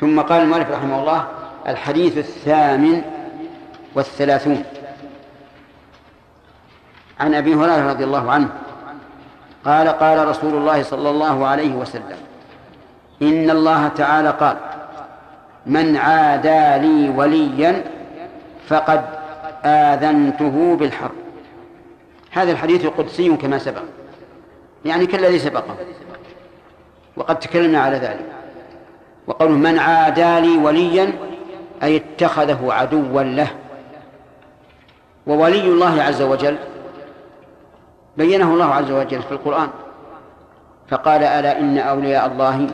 ثم قال المؤلف رحمه الله الحديث الثامن والثلاثون. عن أبي هريرة رضي الله عنه قال قال رسول الله صلى الله عليه وسلم إن الله تعالى قال من عادى لي وليا فقد آذنته بالحرب هذا الحديث قدسي كما سبق. يعني كالذي سبقه. وقد تكلمنا على ذلك. وقوله من عادى لي وليا أي اتخذه عدوا له. وولي الله عز وجل بينه الله عز وجل في القرآن. فقال ألا إن أولياء الله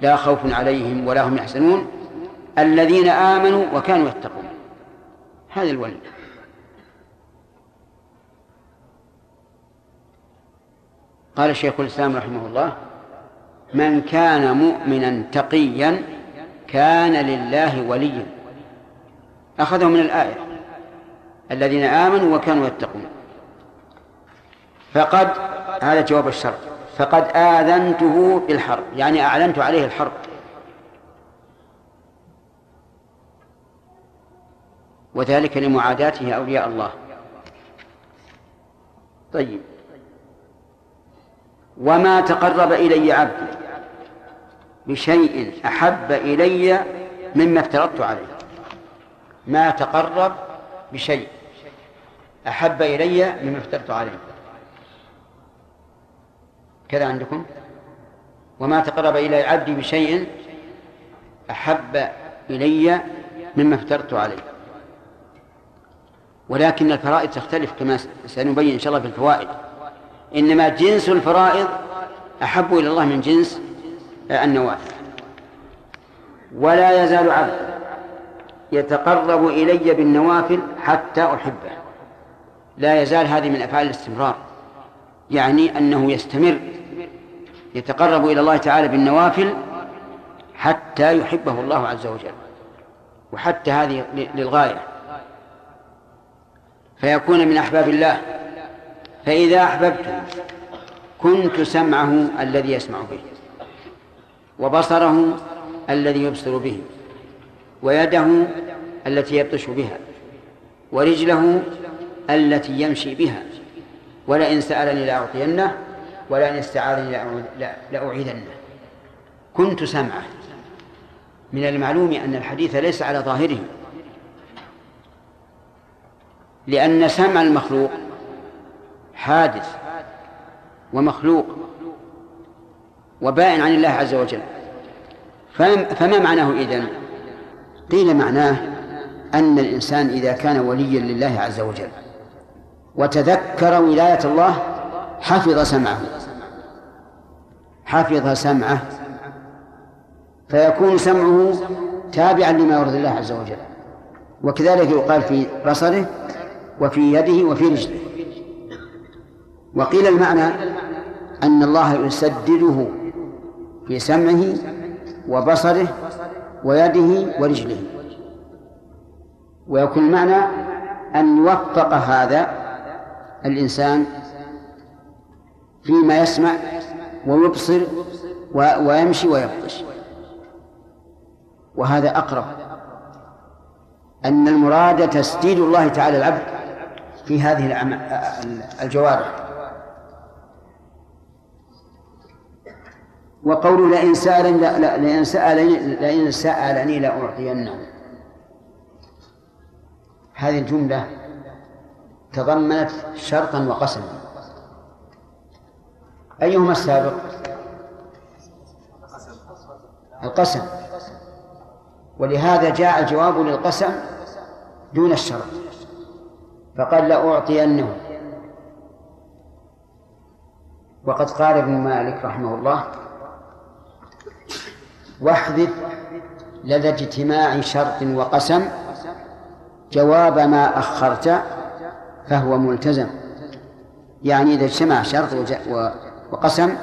لا خوف عليهم ولا هم يحزنون الذين آمنوا وكانوا يتقون. هذا الولي. قال الشيخ الإسلام رحمه الله من كان مؤمنا تقيا كان لله وليا. أخذه من الآية. الذين آمنوا وكانوا يتقون. فقد هذا جواب الشرط فقد آذنته بالحرب. يعني أعلنت عليه الحرب. وذلك لمعاداته أولياء الله. طيب. وما تقرب إلي عبدي بشيء أحب إلي مما افترضت عليه. ما تقرب بشيء أحب إلي مما افترضت عليه. كذا عندكم؟ وما تقرب إلي عبدي بشيء أحب إلي مما افترضت عليه. ولكن الفرائض تختلف كما سنبين إن شاء الله في الفوائد. إنما جنس الفرائض أحب إلى الله من جنس النوافل. ولا يزال عبد يتقرب إلي بالنوافل حتى أحبه. لا يزال هذه من أفعال الاستمرار يعني أنه يستمر يتقرب إلى الله تعالى بالنوافل حتى يحبه الله عز وجل وحتى هذه للغاية. فيكون من أحباب الله فإذا أحببته كنت سمعه الذي يسمع به وبصره الذي يبصر به ويده التي يبطش بها ورجله التي يمشي بها ولئن سألني لأعطينه ولئن استعاذني لأعيذنه كنت سمعه. من المعلوم أن الحديث ليس على ظاهره لأن سمع المخلوق حادث ومخلوق وبائن عن الله عز وجل. فما معناه إذن؟ قيل معناه أن الإنسان إذا كان وليا لله عز وجل وتذكر ولاية الله حفظ سمعه. حفظ سمعه. فيكون سمعه تابعا لما يرضي الله عز وجل. وكذلك يقال في بصره وفي يده وفي رجله. وقيل المعنى أن الله يسدده في سمعه وبصره ويده ورجله. ويكون المعنى أن يوفق هذا الإنسان فيما يسمع ويبصر ويمشي ويبطش. وهذا أقرب. أن المراد تسديد الله تعالى العبد في هذه الجوارح. وقول لئن سألني لئن سألني لئن سألني لأعطينه. هذه الجملة تضمنت شرطا وقسما أيهما السابق؟ القسم. ولهذا جاء الجواب للقسم دون الشرط. فقال لأعطينه. وقد قال ابن مالك رحمه الله واحذف لدى اجتماع شرط وقسم جواب ما أخرت فهو ملتزم. يعني إذا اجتمع شرط وقسم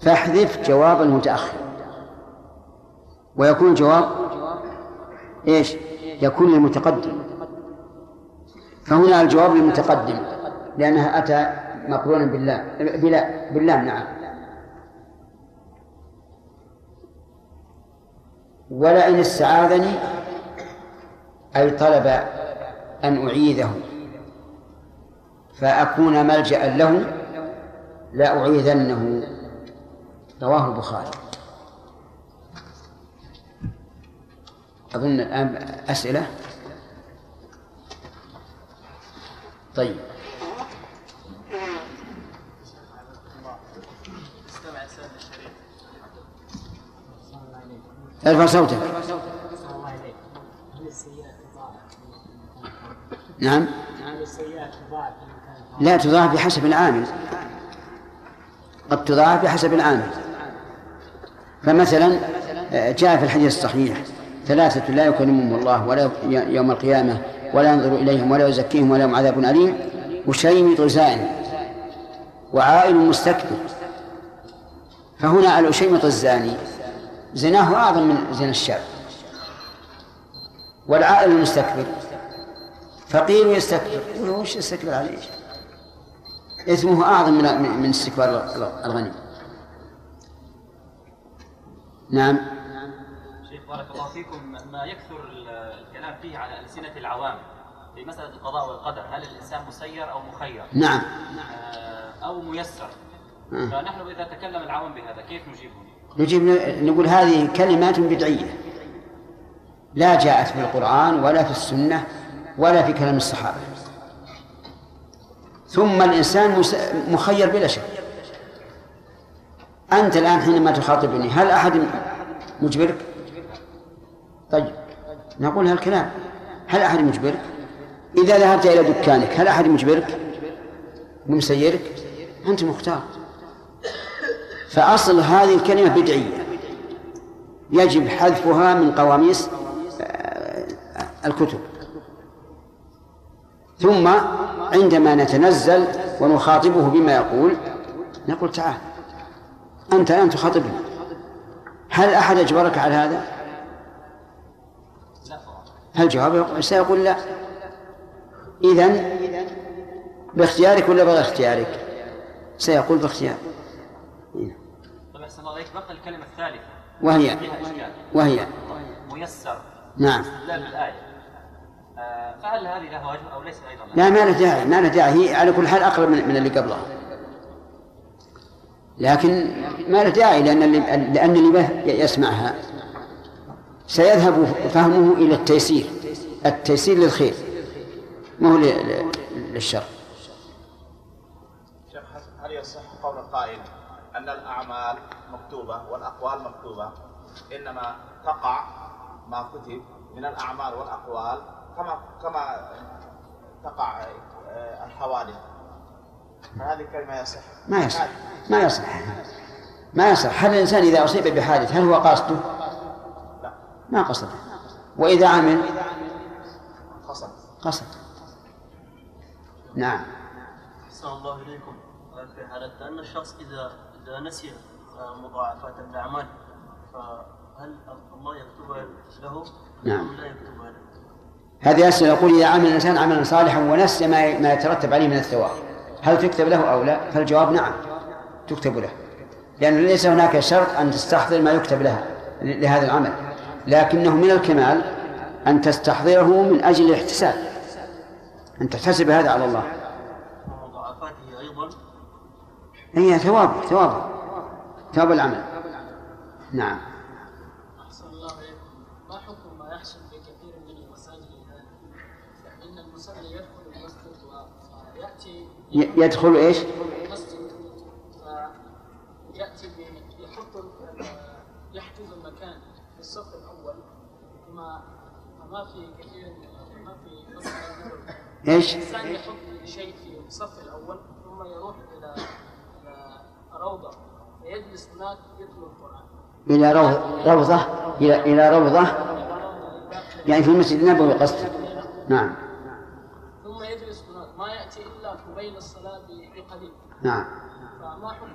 فاحذف جواب المتأخر. ويكون الجواب إيش؟ يكون للمتقدم. فهنا الجواب للمتقدم لأنها أتى مقرونا بالله بلا بالله نعم. ولئن استعاذني أي طلب أن أعيذه فأكون ملجأ له لأعيذنه رواه البخاري. أظن الآن أسئلة؟ طيب. ارفع صوتك. نعم. لا تضاعف بحسب العامل. قد تضاعف بحسب العامل. فمثلا جاء في الحديث الصحيح ثلاثة لا يكلمهم الله ولا يوم القيامة ولا ينظر إليهم ولا يزكيهم ولا عذاب أليم وشيمط زاني وعائل مستكبر. فهنا الأشيمط الزاني زناه أعظم من زنا الشاب والعائل المستكبر. فقير يستكبر. وش يستكبر عليه؟ إثمه أعظم من من استكبار الغني. نعم. شيخ بارك الله فيكم ما يكثر الكلام فيه على ألسنة العوام في مسألة القضاء والقدر هل الإنسان مسير أو مخير؟ نعم. آه، أو ميسر. آه. فنحن إذا تكلم العوام بهذا كيف نجيبهم؟ نجيب نقول هذه كلمات بدعية لا جاءت في القرآن ولا في السنة ولا في كلام الصحابة ثم الإنسان مخير بلا شك أنت الآن حينما تخاطبني هل أحد مجبرك؟ طيب نقول هالكلام هل أحد مجبرك؟ إذا ذهبت إلى دكانك هل أحد مجبرك؟ مسيرك؟ أنت مختار فأصل هذه الكلمة بدعية. يجب حذفها من قواميس آه، الكتب. ثم عندما نتنزل ونخاطبه بما يقول نقول تعال أنت الآن تخاطبني. هل أحد أجبرك على هذا؟ هل جواب سيقول لا. إذن باختيارك ولا بغير اختيارك؟ سيقول باختيارك. طيب أحسن الله عليك بقى الكلمة الثالثة. وهي؟ وهي؟ ميسر. نعم. استدلال الآية آه، فهل هذه لها وجه أو ليس أيضا؟ لا ما له داعي ما له داعي هي على كل حال أقرب من, من اللي قبلها. لكن ما له داعي لأن اللي لأن اللي يسمعها. سيذهب فهمه إلى التيسير. التيسير للخير. ما هو للشر. شيخ هل يصح قول القائل أن الأعمال مكتوبة والأقوال مكتوبة. إنما تقع ما كتب من الأعمال والأقوال كما كما تقع آه، الحوادث. فهذه الكلمة يصح ما يصح. ما يصح. ما يصح. هل الإنسان إذا أصيب بحادث هل هو قاصده؟ لا. ما قصده. وإذا عمل؟ قصد. قصد. نعم. أحسن الله إليكم. في حالة. أن الشخص إذا إذا نسي مضاعفات الأعمال فهل الله يكتبها له نعم. لا يكتبها له؟ هذه أسئلة يقول إذا عمل الإنسان عملا صالحا ونسي ما ما يترتب عليه من الثواب هل تكتب له أو لا؟ فالجواب نعم تكتب له لأنه ليس هناك شرط أن تستحضر ما يكتب لها لهذا العمل لكنه من الكمال أن تستحضره من أجل الاحتساب أن تحتسب هذا على الله ومضاعفاته أيضا هي ثواب ثواب ثواب العمل. نعم. أحسن الله ما حكم ما يحصل من المساجد الآن؟ فإن المصلي يدخل المسجد ويأتي يدخل إيش؟ المسجد فيأتي يحط يحجز المكان في الصف الأول وما ما في كثير من- ما في؟ الإنسان يحط شيء في الصف الأول ثم يروح إلى إلى روضة فيجلس هناك يتلو القرآن إلى روض روضة إلى إلى روضة. يعني في المسجد النبوي قصدك نعم. ثم يجلس هناك. ما يأتي إلا قبيل الصلاة بقليل نعم. فما حكم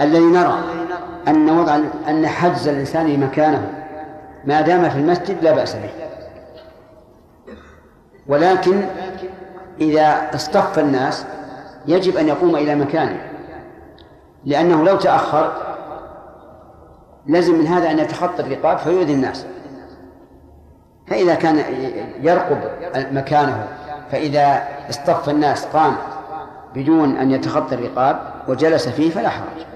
الذي نرى أن وضع أن حجز الإنسان مكانه ما دام في المسجد لا بأس به. ولكن إذا اصطف الناس يجب أن يقوم إلى مكانه. لأنه لو تأخر لازم من هذا أن يتخطى الرقاب فيؤذي الناس. فإذا كان يرقب مكانه فإذا اصطف الناس قام بدون أن يتخطى الرقاب وجلس فيه فلا حرج.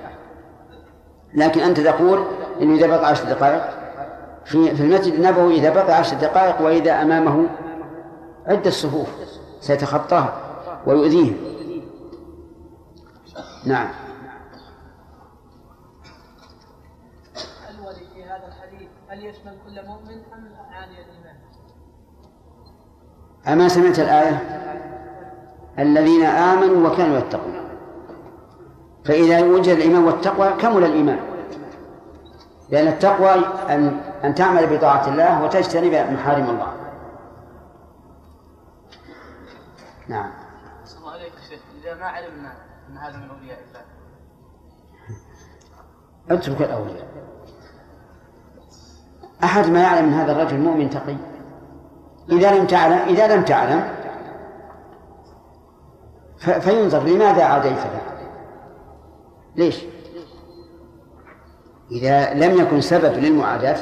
لكن أنت تقول إنه إذا بقى عشر دقائق في في المسجد النبوي إذا بقى عشر دقائق وإذا أمامه عدة صفوف سيتخطاها ويؤذيهم. نعم الولي في هذا الحديث هل يشمل كل مؤمن ام اعاني الايمان؟ أما سمعت الآية؟ الذين آمنوا وكانوا يتقون. فإذا وجد الإيمان والتقوى كمل الإيمان؟ لأن التقوى أن أن تعمل بطاعة الله وتجتنب محارم الله. نعم. صلى الله عليك شيخ. إذا ما علمنا أن هذا من أولياء الله. اترك الأولياء. أحد ما يعلم من هذا الرجل مؤمن تقي. إذا لم تعلم إذا لم تعلم فينظر لماذا عاديت له. ليش؟ إذا لم يكن سبب للمعاداة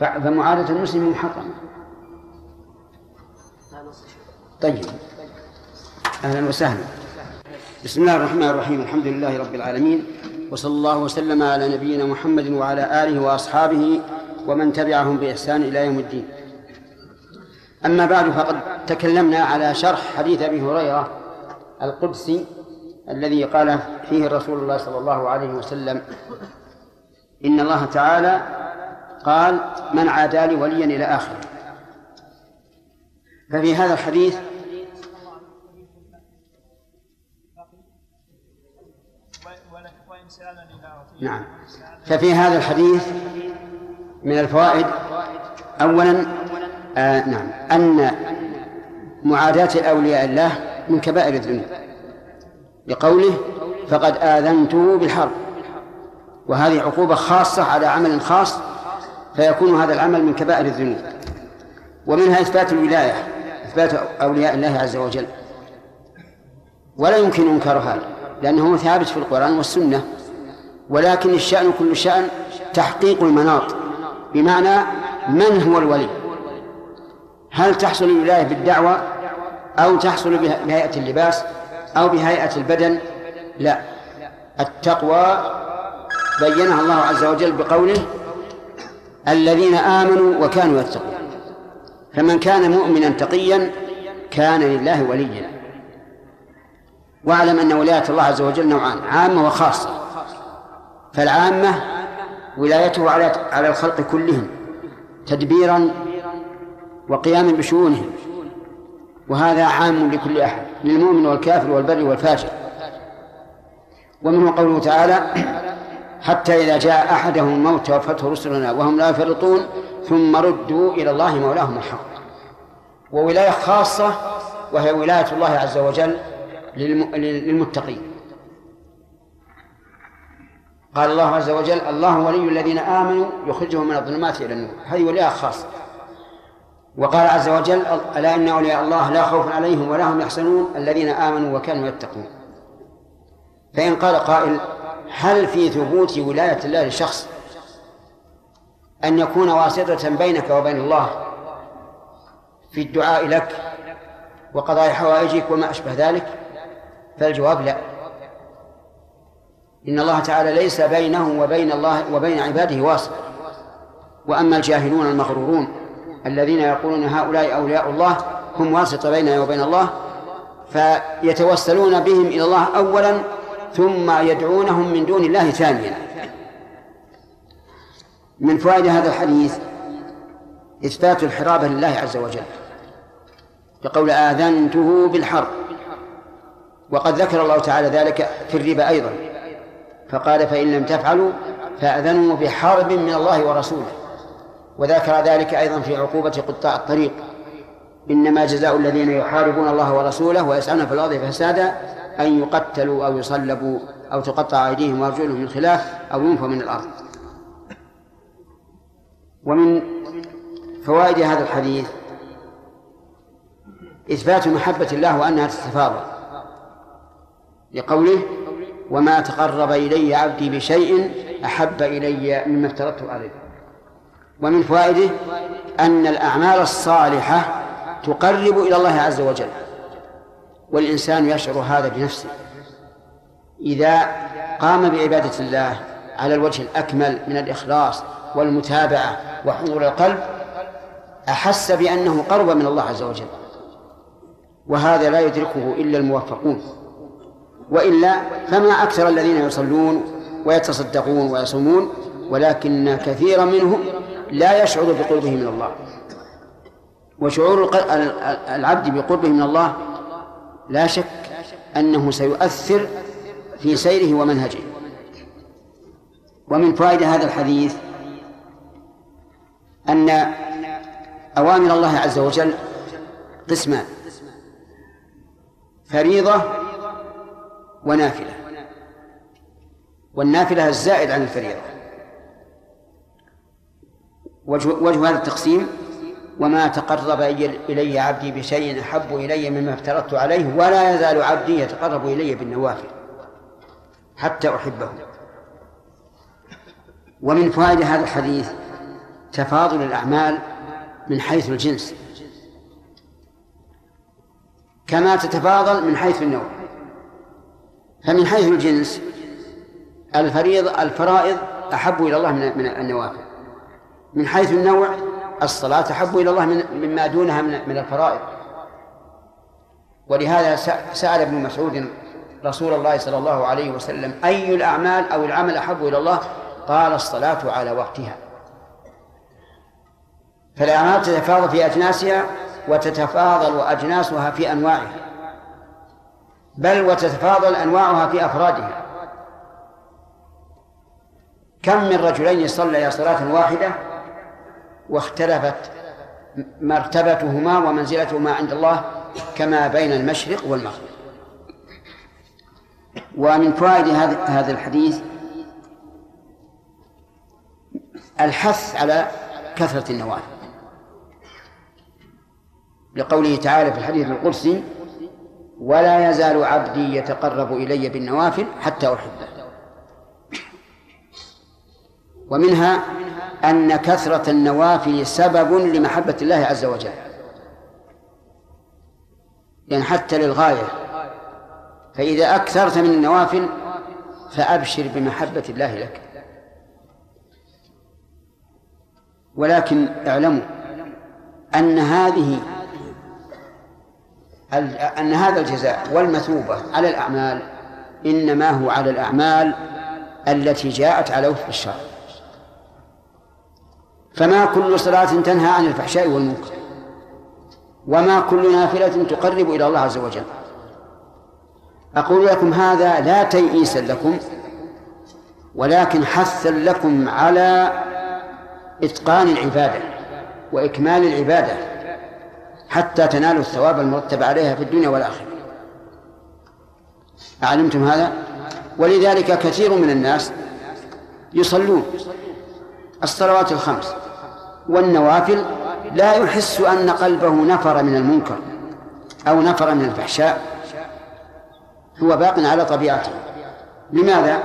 فمعاداة المسلم محرمة. طيب. أهلا وسهلا. بسم الله الرحمن الرحيم. الحمد لله رب العالمين. وصلى الله وسلم على نبينا محمد وعلى آله وأصحابه ومن تبعهم بإحسان إلى يوم الدين. أما بعد فقد تكلمنا على شرح حديث أبي هريرة القدسي الذي قال فيه رسول الله صلى الله عليه وسلم إن الله تعالى قال من عادى لي وليا إلى آخره. ففي هذا الحديث نعم. ففي هذا الحديث من الفوائد. أولا آه نعم أن معاداة أولياء الله من كبائر الذنوب. لقوله فقد آذنته بالحرب. وهذه عقوبة خاصة على عمل خاص فيكون هذا العمل من كبائر الذنوب. ومنها إثبات الولاية إثبات أولياء الله عز وجل. ولا يمكن إنكار هذا لأنه ثابت في القرآن والسنة. ولكن الشأن كل شأن تحقيق المناط. بمعنى من هو الولي؟ هل تحصل الولاية بالدعوة أو تحصل بهيئة اللباس أو بهيئة البدن؟ لا. التقوى بينها الله عز وجل بقوله الذين آمنوا وكانوا يتقون. فمن كان مؤمنا تقيا كان لله وليا. واعلم أن ولاية الله عز وجل نوعان عامة وخاصة. فالعامة ولايته على على الخلق كلهم تدبيرا وقياما بشؤونهم. وهذا عام لكل أحد للمؤمن والكافر والبر والفاجر. ومنه قوله تعالى حتى إذا جاء أحدهم الموت توفته رسلنا وهم لا يفرطون ثم ردوا إلى الله مولاهم الحق. وولاية خاصة وهي ولاية الله عز وجل للم- للمتقين. قال الله عز وجل الله ولي الذين آمنوا يخرجهم من الظلمات إلى النور. هذه ولاية خاصة وقال عز وجل ألا إن أولياء الله لا خوف عليهم ولا هم يحزنون الذين آمنوا وكانوا يتقون. فإن قال قائل هل في ثبوت ولاية الله لشخص أن يكون واسطة بينك وبين الله في الدعاء لك وقضاء حوائجك وما أشبه ذلك؟ فالجواب لا. إن الله تعالى ليس بينه وبين الله وبين عباده واسطة وأما الجاهلون المغرورون الذين يقولون هؤلاء أولياء الله هم واسطة بيننا وبين الله فيتوسلون بهم إلى الله أولا ثم يدعونهم من دون الله ثانيا. من فوائد هذا الحديث إثبات الحرابة لله عز وجل بقول آذنته بالحرب وقد ذكر الله تعالى ذلك في الربا أيضا. فقال فإن لم تفعلوا فأذنوا بحرب من الله ورسوله. وذكر ذلك أيضا في عقوبة قطاع الطريق. إنما جزاء الذين يحاربون الله ورسوله ويسعون في الأرض فسادا أن يقتلوا أو يصلبوا أو تقطع أيديهم وأرجلهم من خلاف أو ينفوا من الأرض. ومن فوائد هذا الحديث إثبات محبة الله وأنها تتفاضل لقوله وما تقرب إلي عبدي بشيء أحب إلي مما افترضته عليه. ومن فوائده أن الأعمال الصالحة تقرب إلى الله عز وجل والإنسان يشعر هذا بنفسه. إذا قام بعبادة الله على الوجه الأكمل من الإخلاص والمتابعة وحضور القلب أحس بأنه قرب من الله عز وجل وهذا لا يدركه إلا الموفقون. وإلا فما أكثر الذين يصلون ويتصدقون ويصومون ولكن كثيرا منهم لا يشعر بقربه من الله. وشعور العبد بقربه من الله لا شك أنه سيؤثر في سيره ومنهجه. ومن فوائد هذا الحديث أن أوامر الله عز وجل قسمان فريضة ونافلة. والنافلة الزائد عن الفريضة. وجه, هذا التقسيم وما تقرب إلي عبدي بشيء أحب إلي مما افترضت عليه ولا يزال عبدي يتقرب إلي بالنوافل حتى أحبه. ومن فوائد هذا الحديث تفاضل الأعمال من حيث الجنس. كما تتفاضل من حيث النوع فمن حيث الجنس الفريض الفرائض أحب إلى الله من النوافل. من حيث النوع الصلاة أحب إلى الله مما دونها من الفرائض. ولهذا سأل ابن مسعود رسول الله صلى الله عليه وسلم أي الأعمال أو العمل أحب إلى الله؟ قال الصلاة على وقتها. فالأعمال تتفاضل في أجناسها وتتفاضل أجناسها في أنواعها. بل وتتفاضل أنواعها في أفرادها. كم من رجلين صليا صلاة واحدة واختلفت مرتبتهما ومنزلتهما عند الله كما بين المشرق والمغرب. ومن فوائد هذا الحديث الحث على كثرة النوافل. لقوله تعالى في الحديث القدسي ولا يزال عبدي يتقرب إلي بالنوافل حتى أحبه. ومنها أن كثرة النوافل سبب لمحبة الله عز وجل. يعني حتى للغاية. فإذا أكثرت من النوافل فأبشر بمحبة الله لك. ولكن اعلموا أن هذه أن هذا الجزاء والمثوبة على الأعمال إنما هو على الأعمال التي جاءت على وفق الشرع. فما كل صلاة تنهى عن الفحشاء والمنكر وما كل نافلة تقرب إلى الله عز وجل. أقول لكم هذا لا تيئيسا لكم ولكن حثا لكم على إتقان العبادة وإكمال العبادة. حتى تنالوا الثواب المرتب عليها في الدنيا والآخرة أعلمتم هذا؟ ولذلك كثير من الناس يصلون الصلوات الخمس والنوافل لا يحس أن قلبه نفر من المنكر أو نفر من الفحشاء هو باق على طبيعته لماذا؟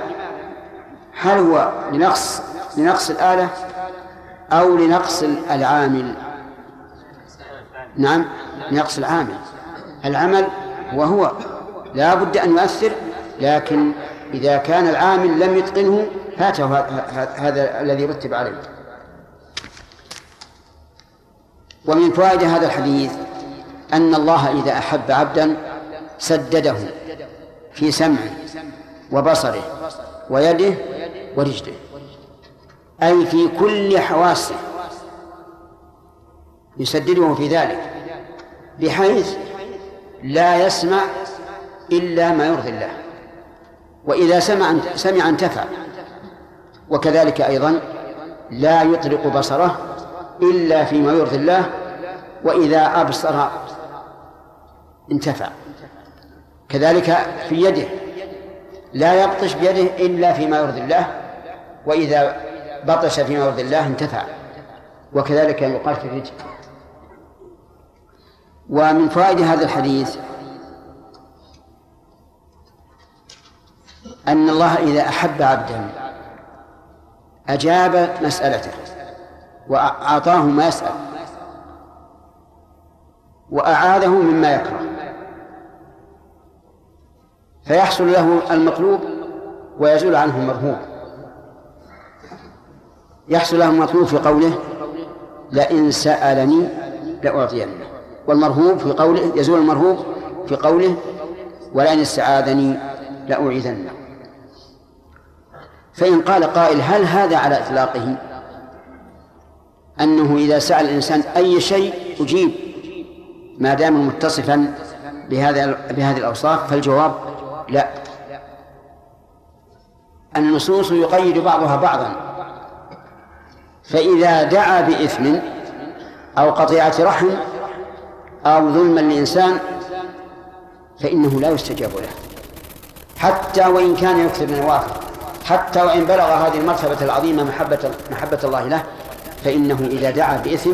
هل هو لنقص لنقص الآلة أو لنقص العامل نعم لنقص العامل. العمل وهو لا بد أن يؤثر لكن إذا كان العامل لم يتقنه فاته هذا الذي رتب عليه. ومن فوائد هذا الحديث أن الله إذا أحب عبدا سدده في سمعه وبصره ويده ورجله أي في كل حواسه. يسدده في ذلك بحيث لا يسمع إلا ما يرضي الله. وإذا سمع سمع انتفع. وكذلك أيضا لا يطلق بصره إلا فيما يرضي الله وإذا أبصر انتفع. كذلك في يده لا يبطش بيده إلا فيما يرضي الله وإذا بطش فيما يرضي الله انتفع. وكذلك يقال في الرجل. ومن فوائد هذا الحديث أن الله إذا أحب عبدا أجاب مسألته وأعطاه ما يسأل وأعاذه مما يكره فيحصل له المطلوب ويزول عنه المرهوب. يحصل له المطلوب في قوله لئن سألني لأعطينه. والمرهوب في قوله يزول المرهوب في قوله ولئن استعاذني لأعيذنه فإن قال قائل هل هذا على إطلاقه؟ أنه إذا سأل الإنسان أي شيء أجيب؟ ما دام متصفا بهذا بهذه الأوصاف فالجواب لا. النصوص يقيد بعضها بعضا. فإذا دعا بإثم أو قطيعة رحم أو ظلما لإنسان فإنه لا يستجاب له. حتى وإن كان يكثر من الوافر حتى وإن بلغ هذه المرتبة العظيمة محبة محبة الله له فإنه إذا دعا بإثم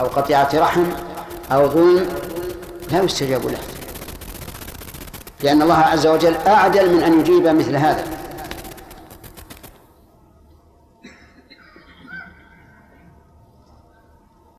أو قطيعة رحم أو ظلم لا يستجاب له. لأن الله عز وجل أعدل من أن يجيب مثل هذا.